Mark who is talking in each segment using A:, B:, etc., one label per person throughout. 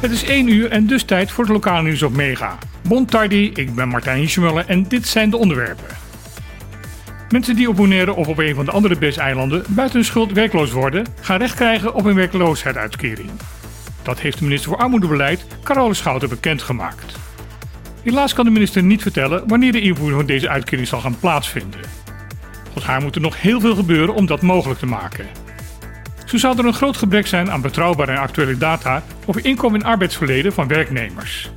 A: Het is 1 uur en dus tijd voor het lokale nieuws op Mega. Bon tardi, ik ben Martijn Hiesjemuller en dit zijn de onderwerpen. Mensen die op Bonaire of op een van de andere BES-eilanden buiten hun schuld werkloos worden, gaan recht krijgen op een werkloosheidsuitkering. Dat heeft de minister voor Armoedebeleid, Carole Schouten, bekendgemaakt. Helaas kan de minister niet vertellen wanneer de invoering van deze uitkering zal gaan plaatsvinden. Volgens haar moet er nog heel veel gebeuren om dat mogelijk te maken. Zo zou er een groot gebrek zijn aan betrouwbare en actuele data over inkomen en arbeidsverleden van werknemers.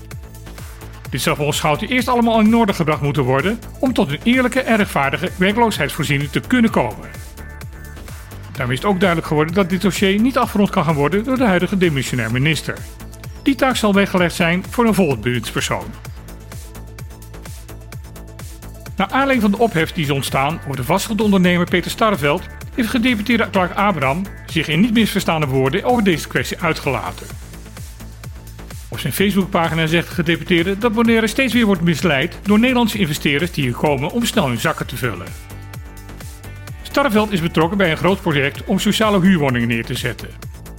A: Dit zou volgens Schouten eerst allemaal in orde gebracht moeten worden om tot een eerlijke en rechtvaardige werkloosheidsvoorziening te kunnen komen. Daarmee is het ook duidelijk geworden dat dit dossier niet afgerond kan gaan worden door de huidige demissionair minister. Die taak zal weggelegd zijn voor een volgend bewindspersoon. Naar aanleiding van de ophef die is ontstaan over de vastgoedondernemer ondernemer Peter Starreveld, heeft gedeputeerde Clark Abraham zich in niet misverstaande woorden over deze kwestie uitgelaten. Op zijn Facebookpagina zegt de gedeputeerde dat Bonaire steeds weer wordt misleid door Nederlandse investeerders die hier komen om snel hun zakken te vullen. Starreveld is betrokken bij een groot project om sociale huurwoningen neer te zetten.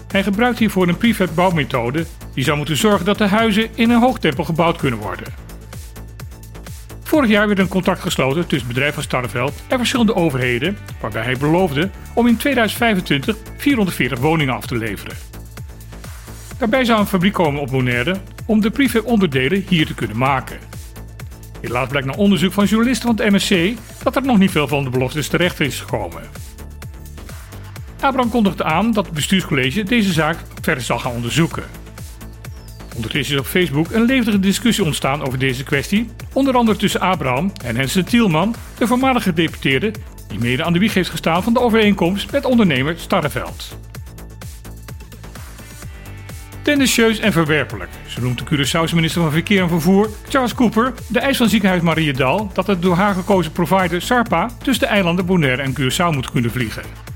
A: Hij gebruikt hiervoor een prefab bouwmethode die zou moeten zorgen dat de huizen in een hoog tempo gebouwd kunnen worden. Vorig jaar werd een contract gesloten tussen het bedrijf van Starreveld en verschillende overheden, waarbij hij beloofde om in 2025 440 woningen af te leveren. Daarbij zou een fabriek komen op Bonaire om de prefab onderdelen hier te kunnen maken. Helaas blijkt na onderzoek van journalisten van het MSC dat er nog niet veel van de beloftes terecht is gekomen. Abraham kondigde aan dat het bestuurscollege deze zaak verder zal gaan onderzoeken. Ondertussen is op Facebook een levendige discussie ontstaan over deze kwestie, onder andere tussen Abraham en Hensen Tielman, de voormalige gedeputeerde die mede aan de wieg heeft gestaan van de overeenkomst met ondernemer Starreveld. Tendentieus en verwerpelijk, zo noemt de Curaçaose minister van Verkeer en Vervoer, Charles Cooper, de eis van ziekenhuis Mariedal dat het door haar gekozen provider SARPA tussen de eilanden Bonaire en Curaçao moet kunnen vliegen.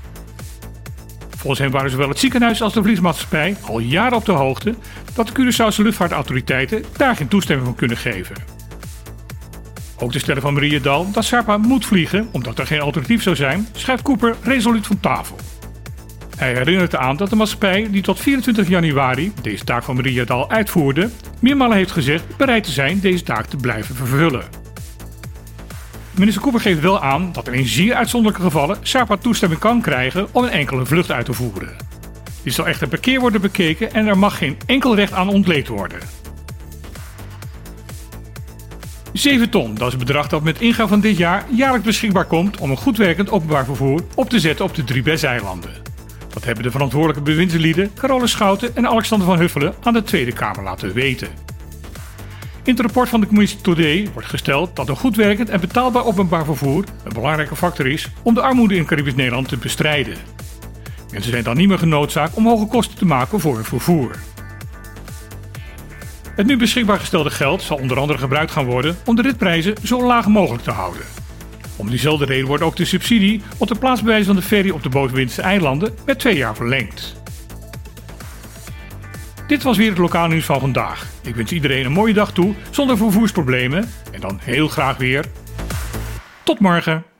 A: Volgens hem waren zowel het ziekenhuis als de vliegmaatschappij al jaren op de hoogte dat de Curaçaose luchtvaartautoriteiten daar geen toestemming voor kunnen geven. Ook de stellen van Mariedal dat SARPA moet vliegen omdat er geen alternatief zou zijn, schuift Cooper resoluut van tafel. Hij herinnert aan dat de maatschappij die tot 24 januari deze taak van Mariedal uitvoerde, meermalen heeft gezegd bereid te zijn deze taak te blijven vervullen. Minister Cooper geeft wel aan dat er in zeer uitzonderlijke gevallen SARPA toestemming kan krijgen om een enkele vlucht uit te voeren. Dit zal echter per keer worden bekeken en er mag geen enkel recht aan ontleed worden. 7 ton, dat is het bedrag dat met ingang van dit jaar jaarlijks beschikbaar komt om een goed werkend openbaar vervoer op te zetten op de drie BES-eilanden. Dat hebben de verantwoordelijke bewindslieden Carole Schouten en Alexander van Huffelen aan de Tweede Kamer laten weten. In het rapport van de commissie Today wordt gesteld dat een goed werkend en betaalbaar openbaar vervoer een belangrijke factor is om de armoede in Caribisch Nederland te bestrijden. Mensen zijn dan niet meer genoodzaakt om hoge kosten te maken voor hun vervoer. Het nu beschikbaar gestelde geld zal onder andere gebruikt gaan worden om de ritprijzen zo laag mogelijk te houden. Om diezelfde reden wordt ook de subsidie op de plaatsbewijs van de ferry op de Bovenwindse eilanden met twee jaar verlengd. Dit was weer het lokaal nieuws van vandaag. Ik wens iedereen een mooie dag toe zonder vervoersproblemen en dan heel graag weer. Tot morgen!